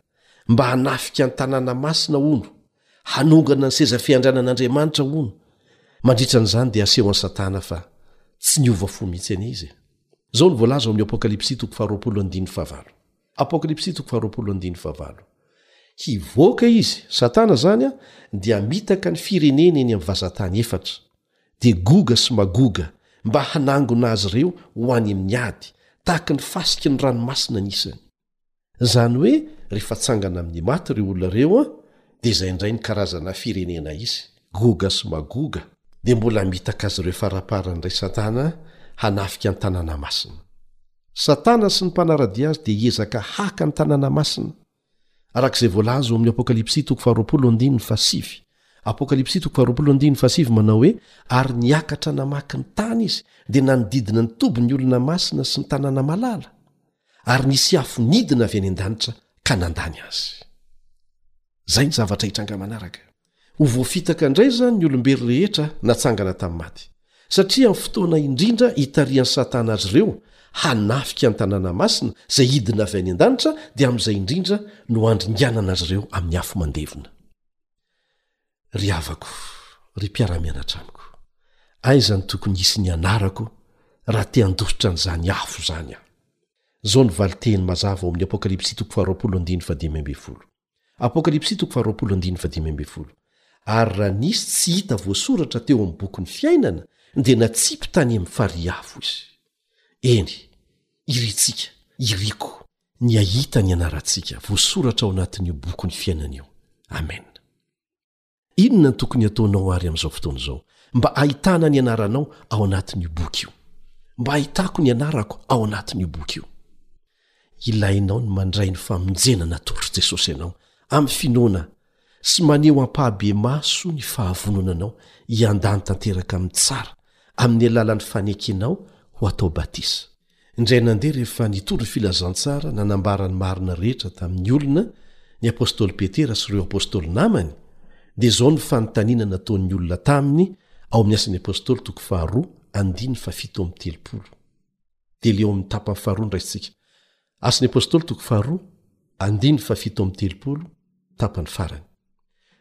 mba hanafika ny tanàna masina hono hanongana ny seza fiandranan'andriamanitra hono mandritra an'izany dia aseho an'ny satana fa tsy ny hova fo mihitsy anie izy e Izao no voalaza ao amin'ny Apokalypsy toko faharoapolo andininy fahavalo. Apokalypsy toko faharoapolo andininy fahavalo. Hivoaka izy, Satana izany, dia hamitaka ny firenena eny amin'ny vazan-tany efatra, dia Goga sy Magoga, mba hanangona azy ireo ho any amin'ny ady, tahaka ny fasiky ny ranomasina ny isany. Izany hoe rehefa tsangana amin'ny maty ireo olona ireo an, dia izay indray ny karazana firenena hisy, Goga sy Magoga, dia mbola mitaka azy ireo faraparany indray Satana hanafika ny tanàna masina. Satana sy ny mpanara-dia azy dia hiezaka haka ny tanàna masina, araka izay voalaza ao amin'ny Apokalypsy toko faharoapolo andininy fahasivy. Apokalypsy toko faharoapolo andininy fahasivy manao hoe, Ary niakatra namaky ny tany izy, dia nanodidina ny toby ny olona masina sy ny tanàna malala. ary nisy afo nidina avy any an-danitra ka nandany azy zay ny zavatra hitranga manaraka ho voafitaka indray izany ny olombelo rehetra natsangana tamin'ny maty satria amin'ny fotoana indrindra hitarihan'ny satana azy ireo hanafika ny tanàna masina izay hidina avy any an-danitra dia amin'izay indrindra no handringanana azy ireo amin'ny afo mandevina ry havako ry mpiara-mianatra amiko aiza ny tokony hisy ny anarako raha te handositra an'izany afo izany aho izao ny valinteny mazava ao amin'ny apokalypsy toko faharoapolo andiny fadimambefolo apokalypsy toko faharoapolo andiny fadimambefolo ary raha nisy tsy hita voasoratra teo amin'ny bokyny fiainana dia natsipy tany amin'ny fariafo izy eny iritsika iriko ny hahita ny anarantsika voasoratra ao anatin'io bokin'ny fiainana io. Amena. Inona no tokony hataonao àry amin'izao fotoana izao, mba hahitana ny anaranao ao anatin'io boky io? Mba hahitako ny anarako ao anatin'io boky io. Ilainao ny mandray ny famonjena natolotr'i Jesosy anao amin'ny finoana sy maneho ampahabemaso ny fahavononanao hiandany tanteraka amin'ny tsara amin'ny alalan'ny fanekenao ho atao batisa. Indray nandeha rehefa nitondra filazantsara nanambara ny marina rehetra tamin'ny olona ny apostoly Petera sy ireo apostoly namany, dia izao ny fanontaniana nataon'ny olona taminy ao amin'ny Asan'ny Apostoly toko faharoa andininy fahafito amby telopolo. Dia ilay ao amin'ny tapany faharoa no raisintsika. Asan'ny Apostoly toko faharoa andininy fahafito amby telopolo, tapany farany.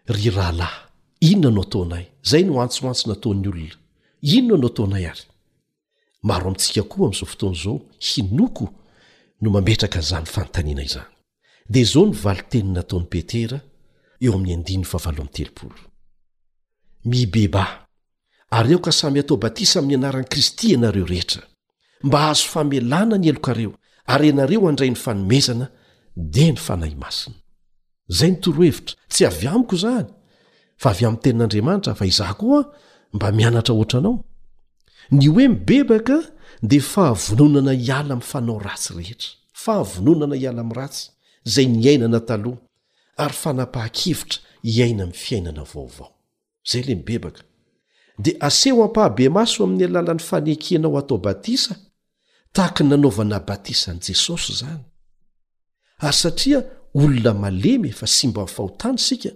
Ry rahalahy, inona no ataonay? Izay no antsoantso nataon'ny olona. Inona no ataonay ary? maro amintsika koa amin'izao fotoana izao hinoko no mametraka izany fanontaniana izany dia izao ny valinteny nataon'i petera eo amin'ny andininy fahavalo amin'ny telopolo mibeba ary aoka samy atao batisa amin'ny anaran'i kristy ianareo rehetra mba hahazo famelana ny elokareo ary ianareo handray ny fanomezana dia ny fanahy masina zay ny torohevitra tsy avy amiko zany fa avy amin'ny tenin'andriamanitra fa izaho koa mba mianatra ohatranao ny hoe mibebaka dia fahavononana hiala amin'ny fanao ratsy rehetra fahavononana hiala amin'ny ratsy zay ny ainana taloha ary fanapaha-kevitra hiaina amin'ny fiainana vaovao zay le mibebaka de aseho ampahabemaso amin'ny alalan'ny fanekenao atao batisa tahaka ny nanaovana batisa an'i jesosy zany ary satria olona malemy efa simba ny fahotany sika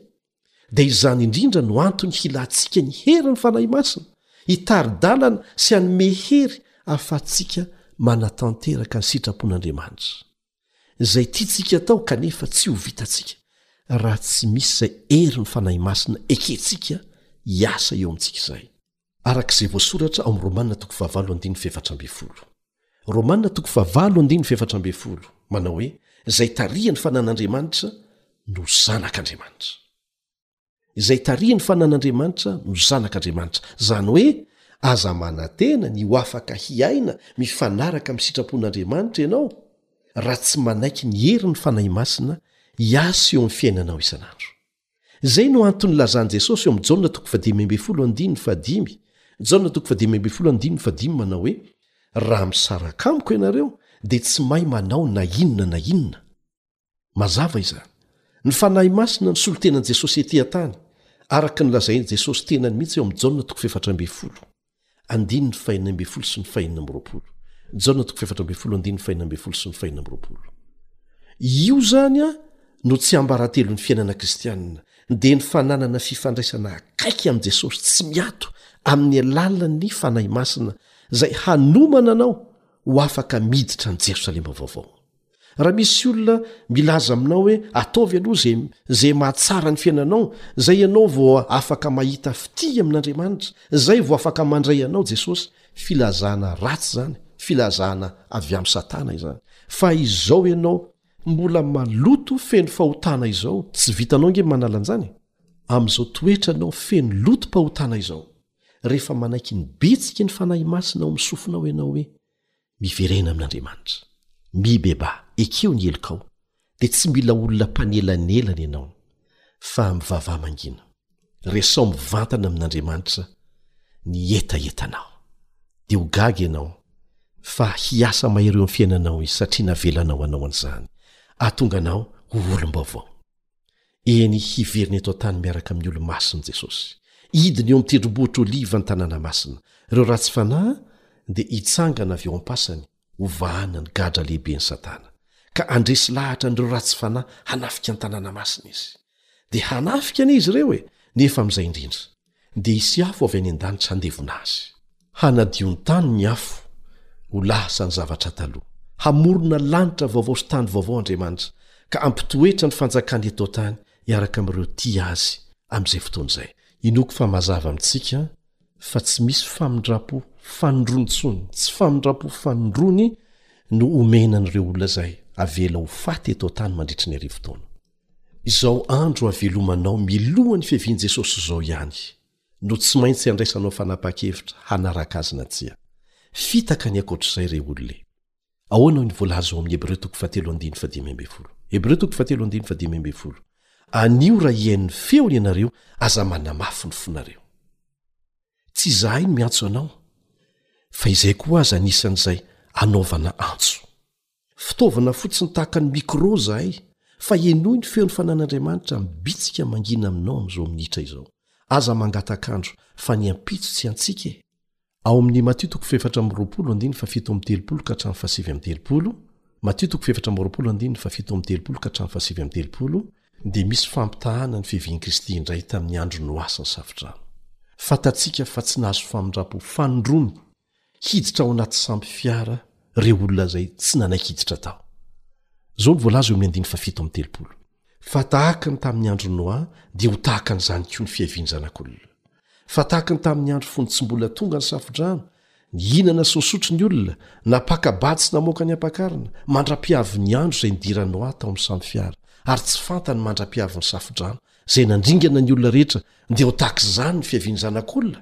de izany indrindra no antony hilantsika ny herin'ny fanahy masina hitari-dalana sy anymehery afatsika manatanteraka ny sitrapon'andriamanitra izay tiantsika atao kanefa tsy ho vitantsika raha tsy misy izay herin'ny fanahy masina ekentsika hiasa eo amintsika izay araka izay voasoratra ao amin'ny romana toko fahavalo andininy fefatra ambey folo romana toko fahavalo andininy fefatra ambey folo manao hoe izay tarihan'ny fanan'andriamanitra no zanak'andriamanitra izay tarihiny fa nan'Andriamanitra no zanak'Andriamanitra, izany hoe aza manantena ny ho afaka hiaina mifanaraka amin'ny sitrapon'Andriamanitra ianao raha tsy manaiky ny herin'ny Fanahy Masina hiasa eo amin'ny fiainanao isan'andro. Izay no antony lazan'i Jesosy eo amin'ny Jaona toko fahadimy ambin'ny folo andininy fahadimy, Jaona toko fahadimy ambin'ny folo andininy fahadimy manao hoe raha misaraka amiko ianareo dia tsy mahay manao na inona na inona. mazava izany ny fanahy masina ny solontenan'i jesosy ety an-tany araka ny lazain'i jesosy tenany mihitsy eo amin'njn io zany a no tsy ambaratelon'ny fiainana kristianina dia ny fananana fifandraisana akaiky amin'i jesosy tsy miato amin'ny alalan'ny fanahy masina zay hanomana anao ho afaka miditra any jerosalema vaovao raha misy olona milaza aminao hoe ataovy aloha zay zay mahatsara ny fiainanao zay ianao vo afaka mahita fitia amin'andriamanitra zay vo afaka mandray anao jesosy filazana ratsy zany filazana avy am satana izany fa izao ianao mbola maloto feno fahotana izao tsy vitanao nge manala anjany am'izao toetra anao feno lotom-pahotana izao rehefa manaiky ny betsiky ny fanahy masina ao am'sofinao ianao hoe miverena amin'Andriamanitra, mibebaha, ekeo ny helokao, dia tsy mila olona mpanelanelana ianao, fa mivavaha mangina. Resao mivantana amin'Andriamanitra ny hetahetanao. Dia ho gaga ianao, fa hiasa mahery eo amin'ny fiainanao Izy, satria navelanao hanao an'izany, hahatonga anao ho olom-baovao. Eny, hiverina eto an-tany miaraka amin'ny olo-masiny Jesosy. Hidina eo amin'ny tendrombohitra Oliva ny tanàna masina. Ireo ratsy fanahy dia hitsangana avy eo am-pasany ho vahana ny gadra lehiben'i Satana. Ka handresy lahatra an'ireo ratsy fanahy hanafika ny tanàna masina izy. Dia hanafika anie izy ireo e! Nefa amin'izay indrindra. dia hisy afo avy any an-danitra handevona azy. Hanadio ny tany ny afo, ho lasa ny zavatra taloha. Hamorona lanitra vaovao sy tany vaovao Andriamanitra, ka hampitoetra ny fanjakany eto an-tany hiaraka amin'ireo tia azy amin'izay fotoana izay. Inoako fa mazava amintsika fa tsy misy famindram-po fanindroany intsony, tsy famindram-po fanindroany no omena an'ireo olona izay avela ho faty eto an-tany mandritra ny arivo taona. Izao andro havelomanao miloha ny fiavian'i Jesosy izao ihany no tsy maintsy handraisanao fanapahan-kevitra hanaraka Azy na tsia. Fitaka ny ankoatr'izay irey olona e! Ahoana ny voalaza ao amin'ny Hebreo toko fahatelo andininy fahadimy ambin'ny folo? Hebreo toko fahatelo andininy fahadimy ambin'ny folo. Anio raha hihaino ny feony ianareo, aza manamafy ny fonareo. Tsy izahay no miantso anao, fa izay koa aza anisan'izay anaovana antso. Fitaovana fotsiny tahaka ny micro izahay, fa henoy ny feon'ny Fanan'Andriamanitra mibitsika mangina aminao amin'izao minitra izao. Aza mangatak'andro, fa ny ampitso tsy antsika e! Ao amin'ny Matio toko fahefatra amby roapolo andininy fahafito amby telopolo ka hatramin'ny fahasivy amby telopolo, Matio toko fahefatra amby roapolo andininy fahafito amby telopolo ka hatramin'ny fahasivy amby telopolo, dia misy fampitahana ny fiavian'i Kristy indray tamin'ny andro noasany safodrano. Fantatsika fa tsy nahazo famindram-po fanindroany hiditra ao anaty sambo fiara ireo olona izay tsy nanaiky hiditra tao. Izao no voalaza eo amin'ny andininy fahafito amby telopolo, Fa tahaka ny tamin'ny andron'i Noa, dia ho tahaka an'izany koa ny fiavian'ny Zanak'olona. Fa tahaka ny tamin'ny andro fony tsy mbola tonga ny Safodrano, nihinana sy nisotro ny olona, nampaka-bady sy namoaka ny ampakarina, mandra-piavin'ny andro izay nidiran'i Noa tao amin'ny sambo fiara, ary tsy fantany mandra-piavin'ny Safodrano, izay nandringana ny olona rehetra, dia ho tahaka izany ny fiavian'ny Zanak'olona.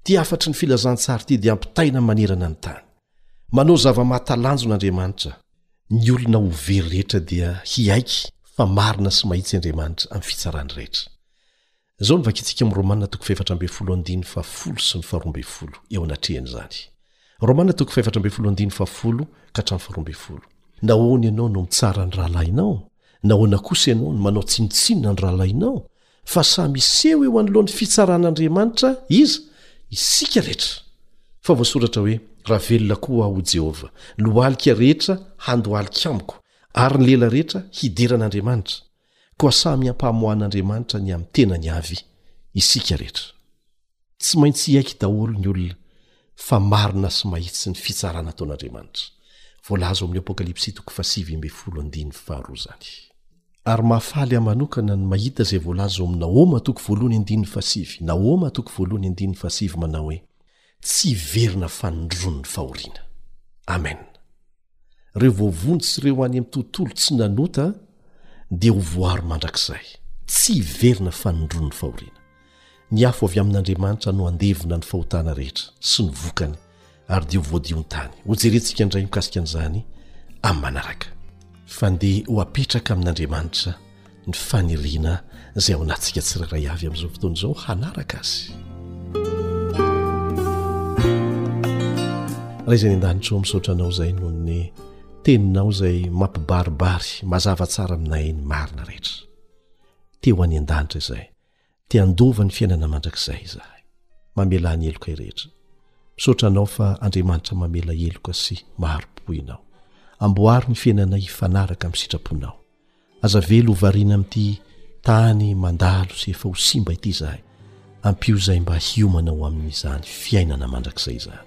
Ity hafatry ny filazantsara ity dia ampitaina manerana ny tany. Manao zava-mahatalanjona Andriamanitra. Ny olona ho very rehetra dia hiaiky fa marina sy mahitsy Andriamanitra amin'ny fitsarany rehetra. Izao no vakintsika amin'ny Romana toko fahefatra ambin'ny folo andininy fahafolo sy ny faharoa ambin'ny folo eo anatrehan'izany. Romana toko fahefatra ambin'ny folo andininy fahafolo ka hatramin'ny faharoa ambin'ny folo. Nahoana ianao no mitsara ny rahalahinao? Nahoana kosa ianao no manao tsinontsinona ny rahalahinao? fa samy hiseho eo anoloan'ny fitsaran'Andriamanitra iza isika rehetra. Fa voasoratra hoe, Raha velona koa aho, hoy Jehovah, ny lohalika rehetra handohalika amiko, ary ny lela rehetra hidera an'Andriamanitra. Koa samy hampamoahan'Andriamanitra ny amin'ny tenany avy isika rehetra. tsy maintsy hiaiky daholo ny olona fa marina sy mahitsy ny fitsarana ataon'Andriamanitra, voalaza ao amin'ny Apokalypsy toko fahasivy ambin'ny folo andininy faharoa izany. Ary mahafaly ahy manokana ny mahita izay voalaza ao amin'ny Nahoma toko voalohany andininy fahasivy, Nahoma toko voalohany andininy fahasivy manao hoe, Tsy hiverina fanindroan'ny fahoriana. Amen. reo voavonjy sy reo any am tontolo tsy nanota dia ho voaro mandrakizay tsy hiverina fanondron'ny fahoriana ny afo avy amin'andriamanitra no andevona ny fahotana rehetra sy ny vokany ary dia ho voadiontany ho jerentsika indray mikasika an'izany amin'ny manaraka fa ndeha ho apetraka amin'andriamanitra ny faniriana izay ao anatsika tsirairay avy amin'izao fotoana izao hanaraka azy raha izay ny an-danitro ao misaotra anao izay noho ny teninao izay mampibaribary mazava tsara aminay ny marina rehetra te ho any an-danitra izay Te handova ny fiainana mandrakizay izahay. Mamelà ny heloka irehetra. Misaotra Anao fa Andriamanitra mamela heloka sy mahari-po Ianao. Amboaro ny fiainanay hifanaraka amin'ny sitraponao. Aza avelo ho variana amin'ity tany mandalo sy efa ho simba ity izahay. Ampio izay mba hiomana ho amin'izany fiainana mandrakizay izany.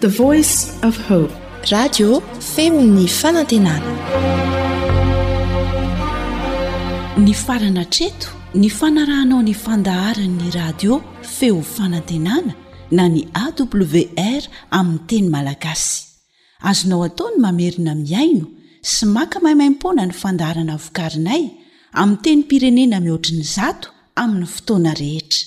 The Voice of Hope. Radio feo ny fanantenana. Nifarana hatreto ny fanarahanao ny fandaharan'ny radio feo fanantenana na ny AWR amin'ny teny malagasy. Azonao atao ny mamerina mihaino sy maka maimaimpoana ny fandaharana vokarinay amin'ny tenim-pirenena mihoatry ny zato amin'ny fotoana rehetra.